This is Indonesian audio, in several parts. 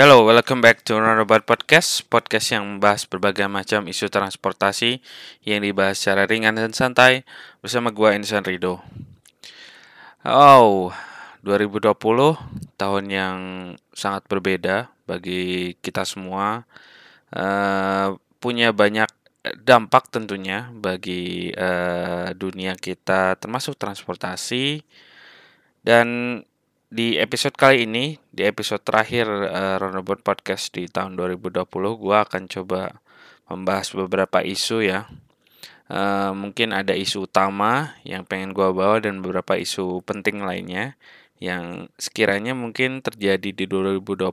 Hello, welcome back to Runabout Podcast Podcast yang membahas berbagai macam isu transportasi Yang dibahas secara ringan dan santai Bersama gue Insan Rido. Oh, 2020 tahun yang sangat berbeda bagi kita semua. Uh, Punya banyak dampak tentunya bagi uh, dunia kita termasuk transportasi. Dan di episode kali ini, di episode terakhir uh, Roundabout Podcast di tahun 2020, gue akan coba membahas beberapa isu ya. Uh, mungkin ada isu utama yang pengen gue bawa dan beberapa isu penting lainnya yang sekiranya mungkin terjadi di 2020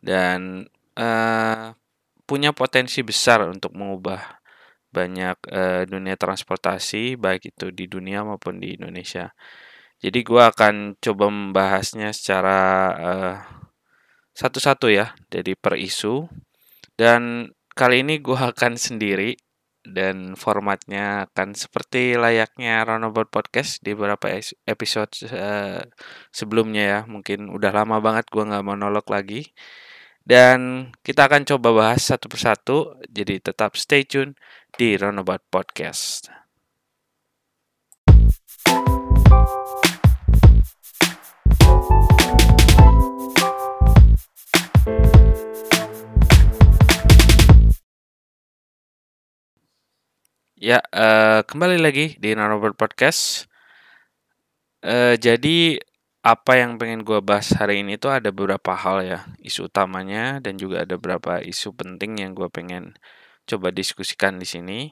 dan uh, punya potensi besar untuk mengubah banyak uh, dunia transportasi baik itu di dunia maupun di Indonesia. Jadi gue akan coba membahasnya secara uh, satu-satu ya, dari per isu. Dan kali ini gue akan sendiri dan formatnya akan seperti layaknya Runabout Podcast di beberapa episode uh, sebelumnya ya. Mungkin udah lama banget gue nggak monolog lagi. Dan kita akan coba bahas satu persatu. Jadi tetap stay tune di Runabout Podcast. Ya, uh, kembali lagi di Nanobird Podcast. Uh, jadi apa yang pengen gue bahas hari ini tuh ada beberapa hal ya, isu utamanya dan juga ada beberapa isu penting yang gue pengen coba diskusikan di sini.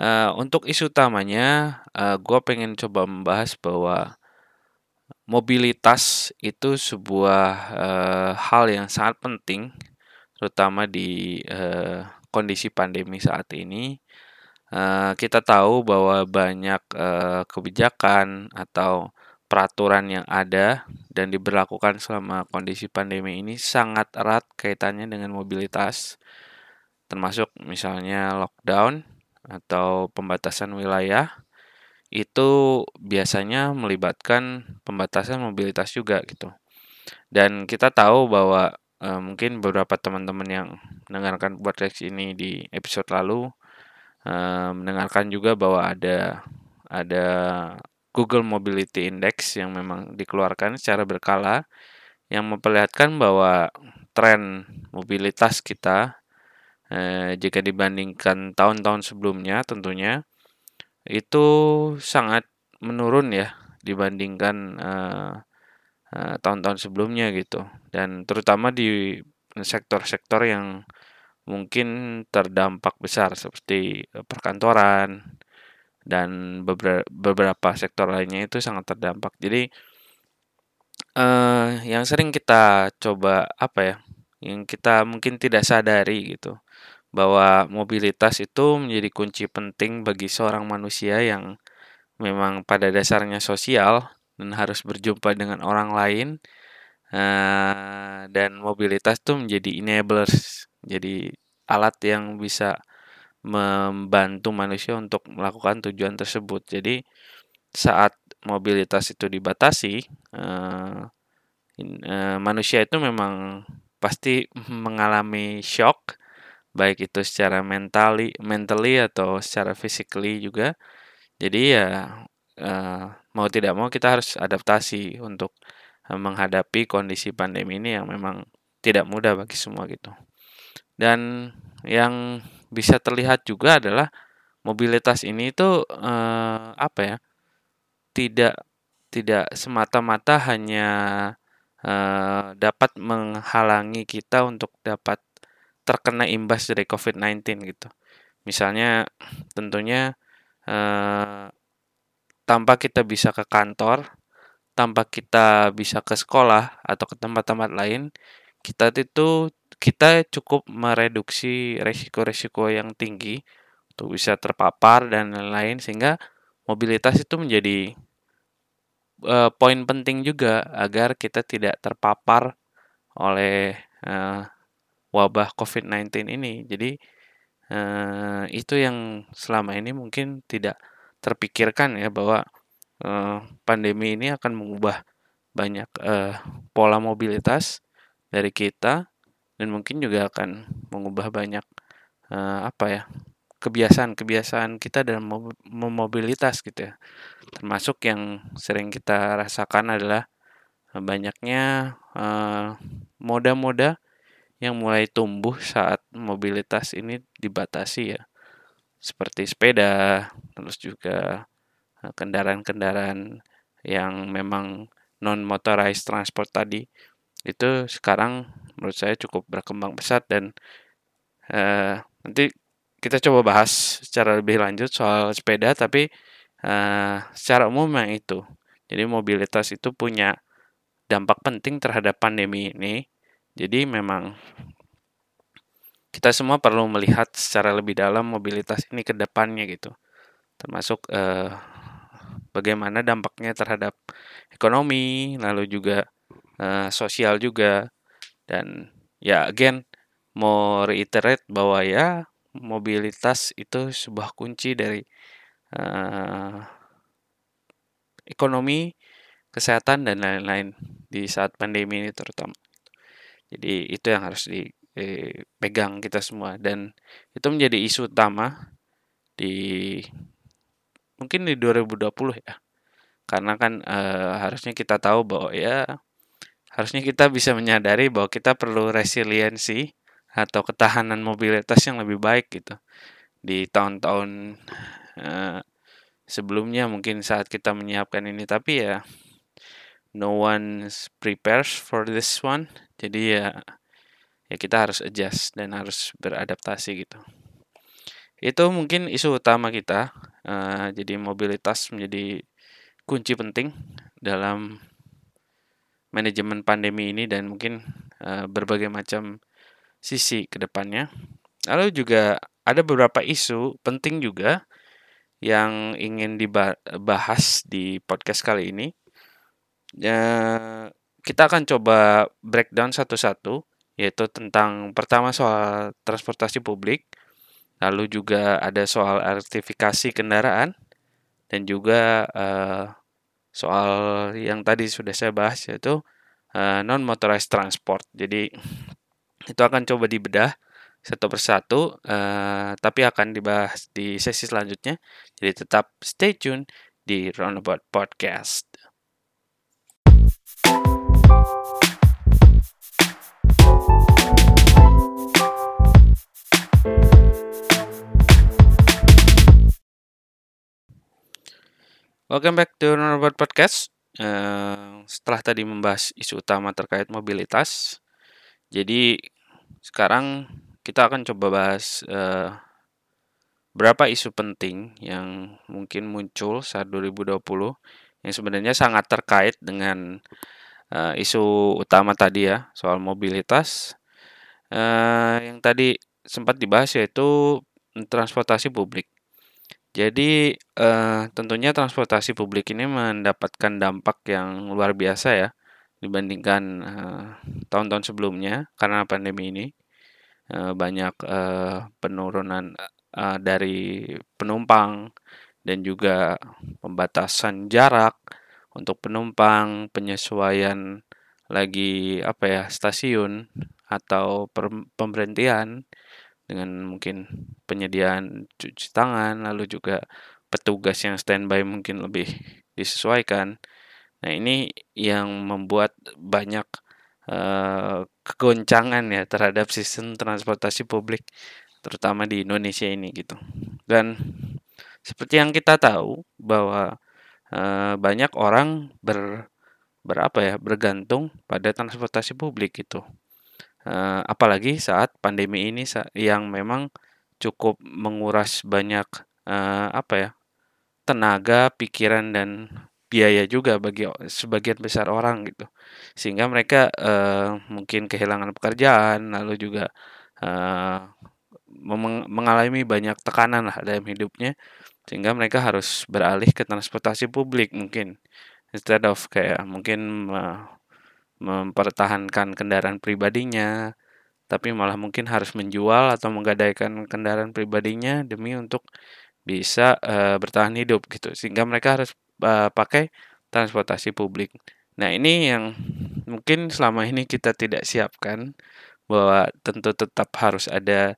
Uh, untuk isu utamanya, uh, gue pengen coba membahas bahwa mobilitas itu sebuah uh, hal yang sangat penting, terutama di uh, kondisi pandemi saat ini Eh, kita tahu bahwa banyak uh, kebijakan atau peraturan yang ada dan diberlakukan selama kondisi pandemi ini sangat erat kaitannya dengan mobilitas, termasuk misalnya lockdown atau pembatasan wilayah itu biasanya melibatkan pembatasan mobilitas juga gitu. Dan kita tahu bahwa uh, mungkin beberapa teman-teman yang mendengarkan podcast ini di episode lalu uh, mendengarkan juga bahwa ada ada Google Mobility Index yang memang dikeluarkan secara berkala yang memperlihatkan bahwa tren mobilitas kita eh, jika dibandingkan tahun-tahun sebelumnya tentunya itu sangat menurun ya dibandingkan eh, eh, tahun-tahun sebelumnya gitu. Dan terutama di sektor-sektor yang mungkin terdampak besar seperti e, perkantoran dan beberapa sektor lainnya itu sangat terdampak. Jadi uh, yang sering kita coba apa ya, yang kita mungkin tidak sadari gitu, bahwa mobilitas itu menjadi kunci penting bagi seorang manusia yang memang pada dasarnya sosial dan harus berjumpa dengan orang lain. Uh, dan mobilitas itu menjadi enablers jadi alat yang bisa membantu manusia untuk melakukan tujuan tersebut. Jadi saat mobilitas itu dibatasi, uh, uh, manusia itu memang pasti mengalami shock, baik itu secara mentally, mentally atau secara physically juga. Jadi ya uh, mau tidak mau kita harus adaptasi untuk menghadapi kondisi pandemi ini yang memang tidak mudah bagi semua gitu. Dan yang bisa terlihat juga adalah mobilitas ini itu eh, apa ya? Tidak tidak semata-mata hanya eh, dapat menghalangi kita untuk dapat terkena imbas dari COVID-19 gitu. Misalnya tentunya eh, tanpa kita bisa ke kantor, tanpa kita bisa ke sekolah atau ke tempat-tempat lain, kita itu kita cukup mereduksi resiko-resiko yang tinggi untuk bisa terpapar dan lain-lain sehingga mobilitas itu menjadi uh, poin penting juga agar kita tidak terpapar oleh uh, wabah COVID-19 ini. Jadi uh, itu yang selama ini mungkin tidak terpikirkan ya bahwa uh, pandemi ini akan mengubah banyak uh, pola mobilitas dari kita dan mungkin juga akan mengubah banyak uh, apa ya kebiasaan-kebiasaan kita dalam memobilitas gitu ya. Termasuk yang sering kita rasakan adalah banyaknya uh, moda-moda yang mulai tumbuh saat mobilitas ini dibatasi ya. Seperti sepeda, terus juga eh, kendaraan-kendaraan yang memang non motorized transport tadi itu sekarang menurut saya cukup berkembang pesat dan uh, nanti kita coba bahas secara lebih lanjut soal sepeda tapi uh, secara umum yang itu. Jadi mobilitas itu punya dampak penting terhadap pandemi ini. Jadi memang kita semua perlu melihat secara lebih dalam mobilitas ini ke depannya gitu. Termasuk uh, bagaimana dampaknya terhadap ekonomi lalu juga uh, sosial juga dan ya again mau reiterate bahwa ya mobilitas itu sebuah kunci dari uh, ekonomi, kesehatan dan lain-lain di saat pandemi ini terutama. Jadi itu yang harus dipegang kita semua dan itu menjadi isu utama di mungkin di 2020 ya. Karena kan uh, harusnya kita tahu bahwa ya harusnya kita bisa menyadari bahwa kita perlu resiliensi atau ketahanan mobilitas yang lebih baik gitu. Di tahun-tahun uh, sebelumnya mungkin saat kita menyiapkan ini tapi ya no one prepares for this one. Jadi ya ya kita harus adjust dan harus beradaptasi gitu. Itu mungkin isu utama kita uh, jadi mobilitas menjadi kunci penting dalam manajemen pandemi ini dan mungkin uh, berbagai macam sisi ke depannya. Lalu juga ada beberapa isu penting juga yang ingin dibahas di podcast kali ini. Ya, kita akan coba breakdown satu-satu, yaitu tentang pertama soal transportasi publik, lalu juga ada soal elektrifikasi kendaraan, dan juga uh, soal yang tadi sudah saya bahas yaitu uh, non motorized transport. Jadi itu akan coba dibedah satu persatu, uh, tapi akan dibahas di sesi selanjutnya. Jadi tetap stay tune di Roundabout Podcast. Welcome back to Roundabout Podcast. Uh, setelah tadi membahas isu utama terkait mobilitas, jadi sekarang kita akan coba bahas uh, berapa isu penting yang mungkin muncul saat 2020 yang sebenarnya sangat terkait dengan uh, isu utama tadi ya soal mobilitas uh, yang tadi sempat dibahas yaitu transportasi publik. Jadi uh, tentunya transportasi publik ini mendapatkan dampak yang luar biasa ya dibandingkan uh, tahun-tahun sebelumnya karena pandemi ini. Uh, banyak uh, penurunan uh, dari penumpang dan juga pembatasan jarak untuk penumpang, penyesuaian lagi apa ya stasiun atau pemberhentian dengan mungkin penyediaan cuci tangan lalu juga petugas yang standby mungkin lebih disesuaikan Nah, ini yang membuat banyak uh, kegoncangan ya terhadap sistem transportasi publik terutama di Indonesia ini gitu. Dan seperti yang kita tahu bahwa uh, banyak orang ber berapa ya bergantung pada transportasi publik gitu. Uh, apalagi saat pandemi ini yang memang cukup menguras banyak uh, apa ya tenaga, pikiran dan biaya juga bagi sebagian besar orang gitu. Sehingga mereka uh, mungkin kehilangan pekerjaan lalu juga uh, mengalami banyak tekanan lah dalam hidupnya sehingga mereka harus beralih ke transportasi publik mungkin instead of kayak mungkin uh, mempertahankan kendaraan pribadinya tapi malah mungkin harus menjual atau menggadaikan kendaraan pribadinya demi untuk bisa uh, bertahan hidup gitu sehingga mereka harus uh, pakai transportasi publik. Nah, ini yang mungkin selama ini kita tidak siapkan bahwa tentu tetap harus ada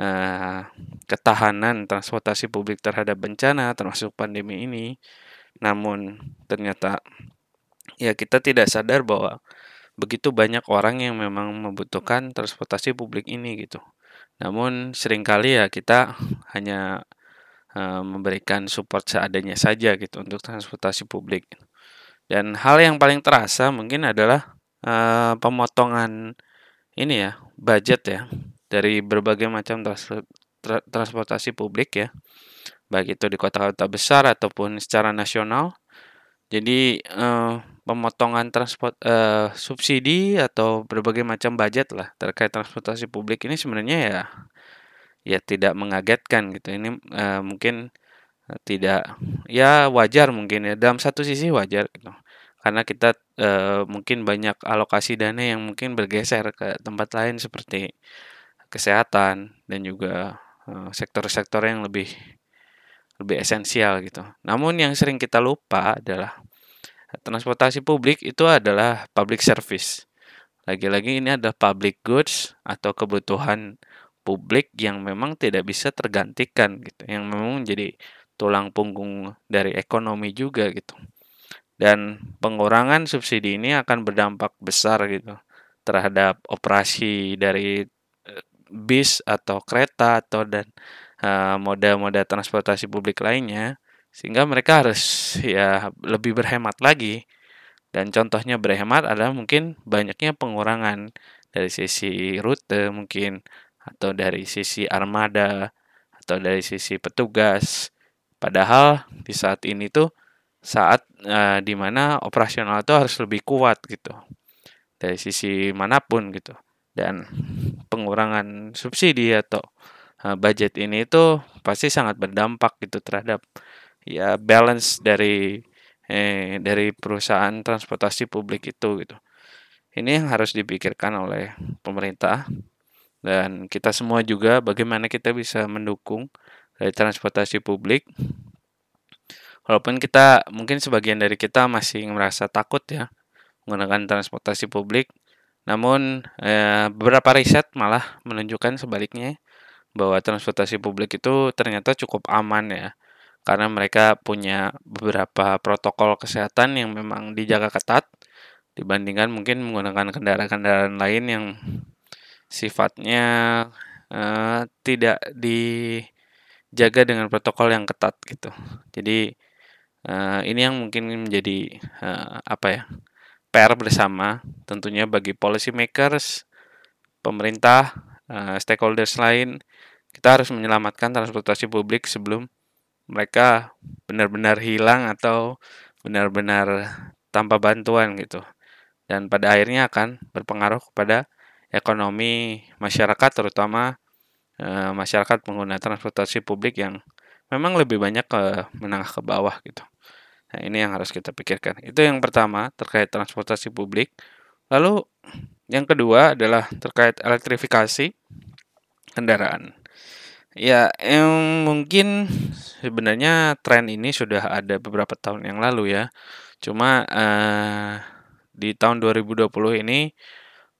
uh, ketahanan transportasi publik terhadap bencana termasuk pandemi ini. Namun ternyata ya kita tidak sadar bahwa begitu banyak orang yang memang membutuhkan transportasi publik ini gitu. Namun sering kali ya kita hanya uh, memberikan support seadanya saja gitu untuk transportasi publik. Dan hal yang paling terasa mungkin adalah uh, pemotongan ini ya budget ya dari berbagai macam transportasi publik ya baik itu di kota-kota besar ataupun secara nasional jadi eh, pemotongan transport eh, subsidi atau berbagai macam budget lah terkait transportasi publik ini sebenarnya ya ya tidak mengagetkan gitu. Ini eh, mungkin tidak ya wajar mungkin ya dalam satu sisi wajar gitu. Karena kita eh, mungkin banyak alokasi dana yang mungkin bergeser ke tempat lain seperti kesehatan dan juga eh, sektor-sektor yang lebih lebih esensial gitu. Namun yang sering kita lupa adalah transportasi publik itu adalah public service. Lagi-lagi ini adalah public goods atau kebutuhan publik yang memang tidak bisa tergantikan gitu, yang memang menjadi tulang punggung dari ekonomi juga gitu. Dan pengurangan subsidi ini akan berdampak besar gitu terhadap operasi dari eh, bis atau kereta atau dan Eh, moda-moda transportasi publik lainnya sehingga mereka harus ya lebih berhemat lagi. Dan contohnya berhemat adalah mungkin banyaknya pengurangan. Dari sisi rute mungkin atau dari sisi armada atau dari sisi petugas. Padahal di saat ini tuh saat uh, di mana operasional itu harus lebih kuat gitu. Dari sisi mana pun gitu. Dan pengurangan subsidi atau Eh, budget ini itu pasti sangat berdampak gitu terhadap ya balance dari eh, dari perusahaan transportasi publik itu gitu. Ini yang harus dipikirkan oleh pemerintah dan kita semua juga bagaimana kita bisa mendukung dari transportasi publik. Walaupun kita mungkin sebagian dari kita masih merasa takut ya menggunakan transportasi publik, namun eh, beberapa riset malah menunjukkan sebaliknya bahwa transportasi publik itu ternyata cukup aman ya karena mereka punya beberapa protokol kesehatan yang memang dijaga ketat dibandingkan mungkin menggunakan kendaraan-kendaraan lain yang sifatnya uh, tidak dijaga dengan protokol yang ketat gitu. Jadi uh, ini yang mungkin menjadi uh, apa ya PR bersama tentunya bagi policy makers, pemerintah, uh, stakeholders lain kita harus menyelamatkan transportasi publik sebelum mereka benar-benar hilang atau benar-benar tanpa bantuan gitu. Dan pada akhirnya akan berpengaruh kepada ekonomi masyarakat terutama e, masyarakat pengguna transportasi publik yang memang lebih banyak ke menengah ke bawah gitu. Nah, ini yang harus kita pikirkan. Itu yang pertama terkait transportasi publik. Lalu yang kedua adalah terkait elektrifikasi kendaraan. Ya, yang mungkin sebenarnya tren ini sudah ada beberapa tahun yang lalu ya. Cuma uh, di tahun 2020 ini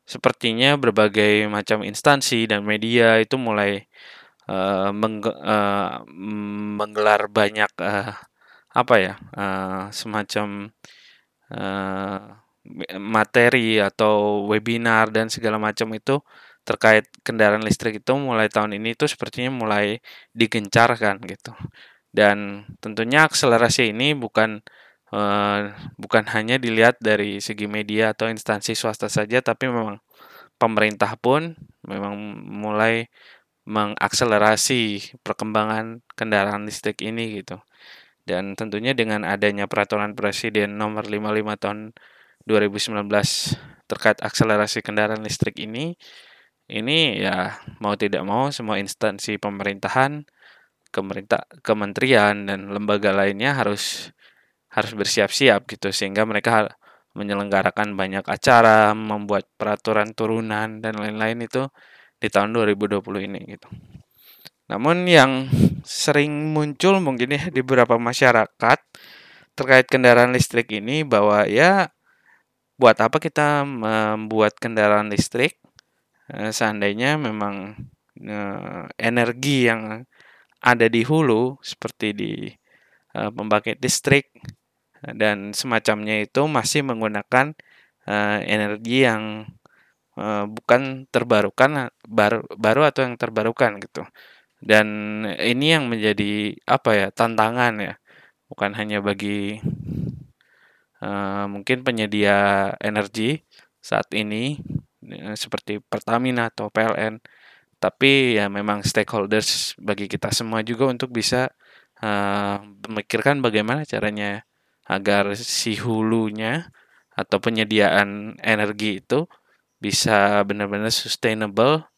sepertinya berbagai macam instansi dan media itu mulai uh, mengge uh, menggelar banyak uh, apa ya uh, semacam uh, materi atau webinar dan segala macam itu terkait kendaraan listrik itu mulai tahun ini itu sepertinya mulai digencarkan gitu. Dan tentunya akselerasi ini bukan uh, bukan hanya dilihat dari segi media atau instansi swasta saja tapi memang pemerintah pun memang mulai mengakselerasi perkembangan kendaraan listrik ini gitu. Dan tentunya dengan adanya peraturan presiden nomor 55 tahun 2019 terkait akselerasi kendaraan listrik ini ini ya mau tidak mau semua instansi pemerintahan, kemerintah, kementerian dan lembaga lainnya harus harus bersiap-siap gitu sehingga mereka menyelenggarakan banyak acara, membuat peraturan turunan dan lain-lain itu di tahun 2020 ini gitu. Namun yang sering muncul mungkin ya di beberapa masyarakat terkait kendaraan listrik ini bahwa ya buat apa kita membuat kendaraan listrik uh, seandainya memang uh, energi yang ada di hulu seperti di uh, pembangkit listrik dan semacamnya itu masih menggunakan uh, energi yang uh, bukan terbarukan baru baru atau yang terbarukan gitu. Dan ini yang menjadi apa ya tantangan ya. Bukan hanya bagi uh, mungkin penyedia energi saat ini seperti Pertamina atau PLN tapi ya memang stakeholders bagi kita semua juga untuk bisa uh, memikirkan bagaimana caranya agar si hulunya atau penyediaan energi itu bisa benar-benar sustainable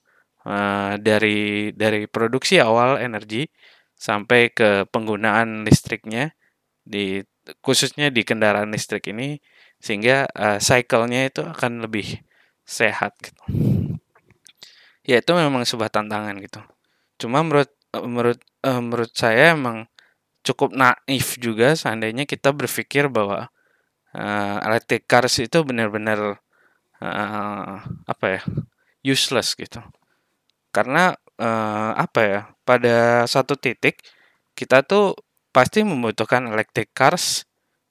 uh, dari dari produksi awal energi sampai ke penggunaan listriknya di khususnya di kendaraan listrik ini sehingga uh, cycle-nya itu akan lebih sehat gitu. Ya itu memang sebuah tantangan gitu. Cuma menurut menurut uh, menurut saya emang cukup naif juga seandainya kita berpikir bahwa uh, electric cars itu benar-benar uh, apa ya useless gitu. Karena uh, apa ya pada satu titik kita tuh pasti membutuhkan electric cars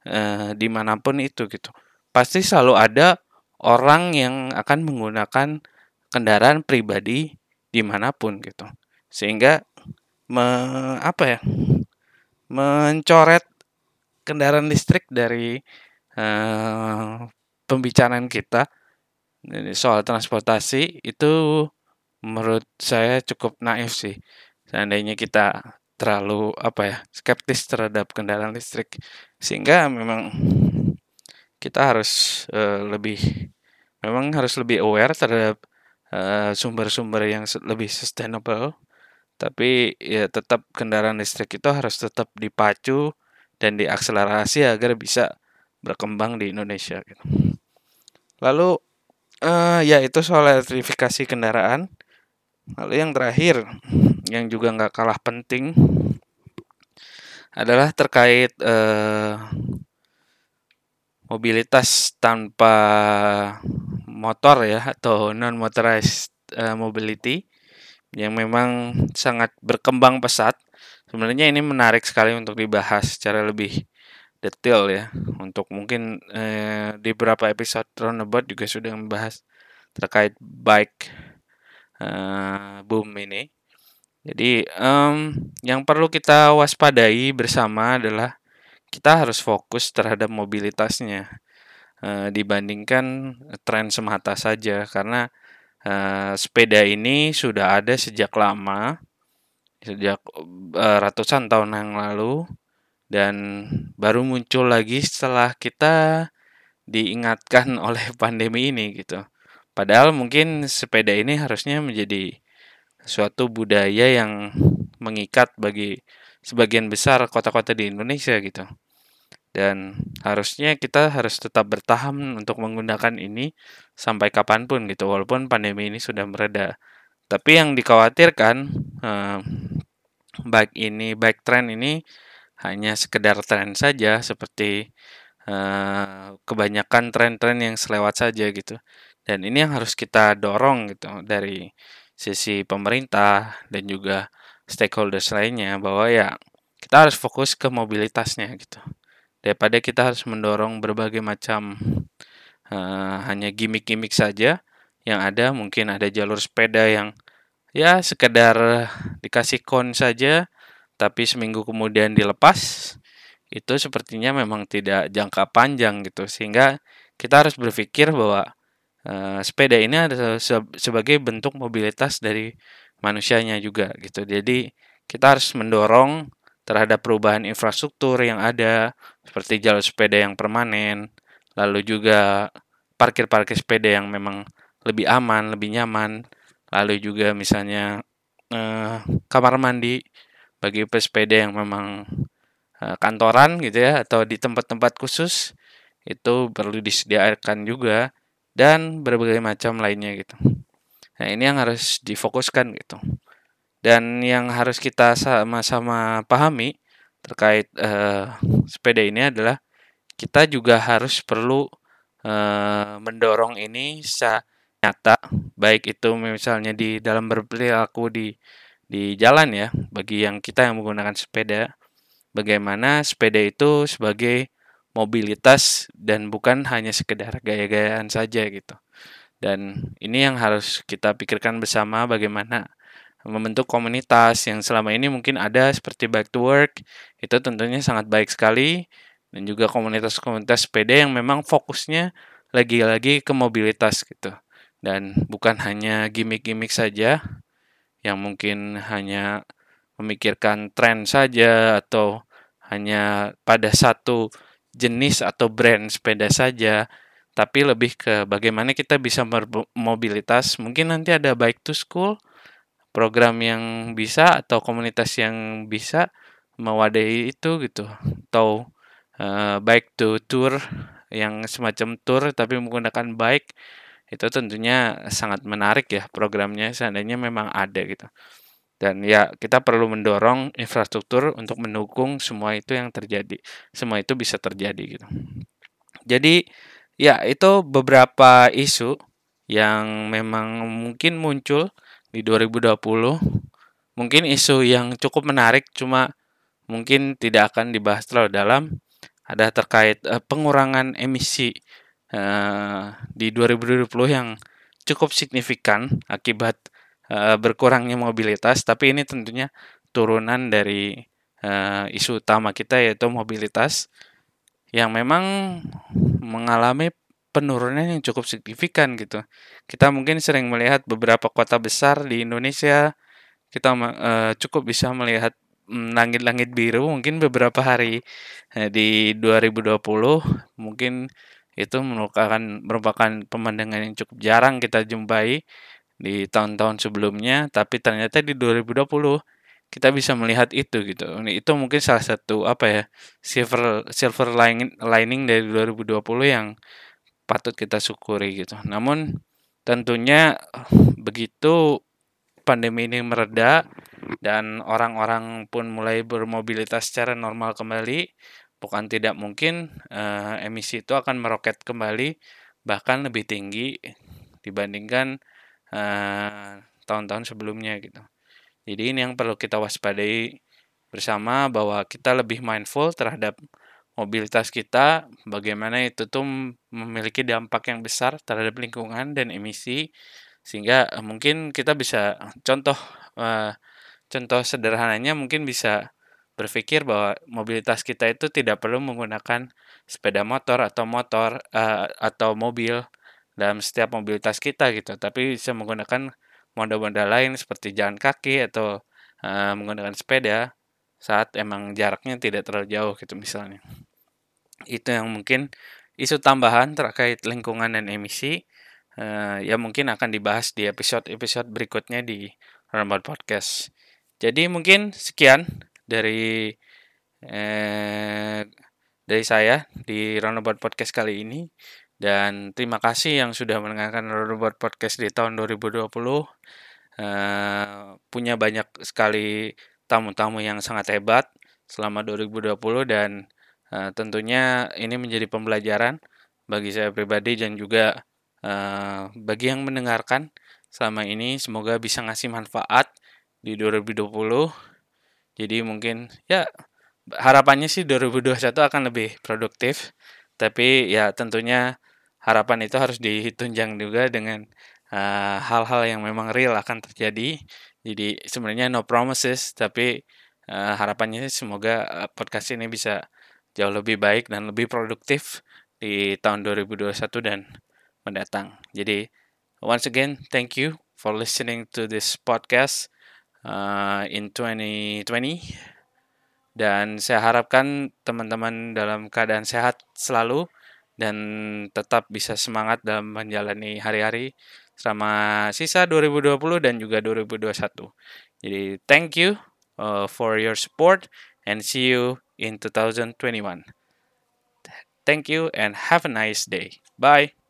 uh, di mana pun itu gitu. Pasti selalu ada orang yang akan menggunakan kendaraan pribadi di mana pun gitu. Sehingga me, apa ya mencoret kendaraan listrik dari uh, pembicaraan kita soal transportasi itu menurut saya cukup naif sih. Seandainya kita terlalu apa ya skeptis terhadap kendaraan listrik. Sehingga memang kita harus uh, lebih memang harus lebih aware terhadap Eh, sumber-sumber uh, yang lebih sustainable tapi ya tetap kendaraan listrik itu harus tetap dipacu dan diakselerasi agar bisa berkembang di Indonesia gitu. Lalu uh, ya itu soal elektrifikasi kendaraan. Lalu yang terakhir yang juga nggak kalah penting adalah terkait uh, mobilitas tanpa motor ya atau non motorized uh, mobility yang memang sangat berkembang pesat. Sebenarnya ini menarik sekali untuk dibahas secara lebih detail ya. Untuk mungkin eh, di beberapa episode Roundabout juga sudah membahas terkait bike uh, boom ini. Jadi um, yang perlu kita waspadai bersama adalah kita harus fokus terhadap mobilitasnya uh, dibandingkan tren semata saja karena uh, sepeda ini sudah ada sejak lama sejak uh, ratusan tahun yang lalu dan baru muncul lagi setelah kita diingatkan oleh pandemi ini gitu. Padahal mungkin sepeda ini harusnya menjadi suatu budaya yang mengikat bagi sebagian besar kota-kota di Indonesia gitu. Dan harusnya kita harus tetap bertahan untuk menggunakan ini sampai kapan pun gitu walaupun pandemi ini sudah mereda. Tapi yang dikhawatirkan eh, baik ini baik tren ini hanya sekedar tren saja seperti eh, kebanyakan tren-tren yang selewat saja gitu. Dan ini yang harus kita dorong gitu dari sisi pemerintah dan juga stakeholders lainnya bahwa ya kita harus fokus ke mobilitasnya gitu. Daripada kita harus mendorong berbagai macam uh, hanya gimmick-gimmick saja yang ada mungkin ada jalur sepeda yang ya sekedar dikasih kon saja tapi seminggu kemudian dilepas itu sepertinya memang tidak jangka panjang gitu. Sehingga kita harus berpikir bahwa uh, sepeda ini ada se sebagai bentuk mobilitas dari manusianya juga gitu jadi kita harus mendorong terhadap perubahan infrastruktur yang ada seperti jalur sepeda yang permanen, lalu juga parkir-parkir sepeda yang memang lebih aman, lebih nyaman, lalu juga misalnya eh, kamar mandi bagi pesepeda yang memang eh, kantoran gitu ya atau di tempat-tempat khusus itu perlu disediakan juga dan berbagai macam lainnya gitu. Nah, ini yang harus difokuskan gitu. Dan yang harus kita sama-sama pahami terkait uh, sepeda ini adalah kita juga harus perlu uh, mendorong ini secara nyata, baik itu misalnya di dalam berperilaku di di jalan ya, bagi yang kita yang menggunakan sepeda, bagaimana sepeda itu sebagai mobilitas dan bukan hanya sekedar gaya-gayaan saja gitu. Dan ini yang harus kita pikirkan bersama bagaimana membentuk komunitas yang selama ini mungkin ada seperti Back to Work, itu tentunya sangat baik sekali. Dan juga komunitas-komunitas sepeda yang memang fokusnya lagi-lagi ke mobilitas gitu. Dan bukan hanya gimmick-gimmick saja yang mungkin hanya memikirkan tren saja atau hanya pada satu jenis atau brand sepeda saja, tapi lebih ke bagaimana kita bisa bermobilitas. Mungkin nanti ada bike to school, program yang bisa atau komunitas yang bisa mewadahi itu gitu. Atau uh, bike to tour yang semacam tour tapi menggunakan bike itu tentunya sangat menarik ya programnya. Seandainya memang ada gitu. Dan ya kita perlu mendorong infrastruktur untuk mendukung semua itu yang terjadi. Semua itu bisa terjadi gitu. Jadi ya itu beberapa isu yang memang mungkin muncul di 2020 mungkin isu yang cukup menarik cuma mungkin tidak akan dibahas terlalu dalam. Ada terkait uh, pengurangan emisi uh, di 2020 yang cukup signifikan akibat uh, berkurangnya mobilitas. Tapi ini tentunya turunan dari uh, isu utama kita yaitu mobilitas yang memang mengalami penurunan yang cukup signifikan gitu. Kita mungkin sering melihat beberapa kota besar di Indonesia kita uh, cukup bisa melihat mm, langit-langit biru mungkin beberapa hari uh, di 2020 mungkin itu merupakan merupakan pemandangan yang cukup jarang kita jumpai di tahun-tahun sebelumnya tapi ternyata di 2020 kita bisa melihat itu gitu. Itu mungkin salah satu apa ya silver silver lining lining dari 2020 yang patut kita syukuri gitu. Namun tentunya begitu pandemi ini mereda dan orang-orang pun mulai bermobilitas secara normal kembali, bukan tidak mungkin uh, emisi itu akan meroket kembali bahkan lebih tinggi dibandingkan tahun tahun-tahun sebelumnya gitu. Jadi ini yang perlu kita waspadai bersama bahwa kita lebih mindful terhadap mobilitas kita, bagaimana itu tuh memiliki dampak yang besar terhadap lingkungan dan emisi, sehingga uh, mungkin kita bisa contoh uh, contoh sederhananya mungkin bisa berpikir bahwa mobilitas kita itu tidak perlu menggunakan sepeda motor atau motor uh, atau mobil dalam setiap mobilitas kita gitu, tapi bisa menggunakan moda-moda lain seperti jalan kaki atau uh, menggunakan sepeda saat emang jaraknya tidak terlalu jauh gitu misalnya. Itu yang mungkin isu tambahan terkait lingkungan dan emisi uh, ya mungkin akan dibahas di episode-episode berikutnya di Roundabout Podcast. Jadi mungkin sekian dari eh, dari saya di Roundabout Podcast kali ini dan terima kasih yang sudah mendengarkan Roundabout Podcast di tahun 2020. Uh, punya banyak sekali tamu-tamu yang sangat hebat selama 2020 dan uh, tentunya ini menjadi pembelajaran bagi saya pribadi dan juga uh, bagi yang mendengarkan selama ini. Semoga bisa ngasih manfaat di 2020 jadi mungkin ya harapannya sih 2021 akan lebih produktif. Tapi ya tentunya harapan itu harus ditunjang juga dengan hal-hal uh, yang memang real akan terjadi jadi sebenarnya no promises, tapi uh, harapannya semoga uh, podcast ini bisa jauh lebih baik dan lebih produktif di tahun 2021 dan mendatang. Jadi once again, thank you for listening to this podcast uh, in 2020. Dan saya harapkan teman-teman dalam keadaan sehat selalu dan tetap bisa semangat dalam menjalani hari-hari selama sisa 2020 dan juga 2021. Jadi thank you uh, for your support and see you in 2021. Thank you and have a nice day. Bye.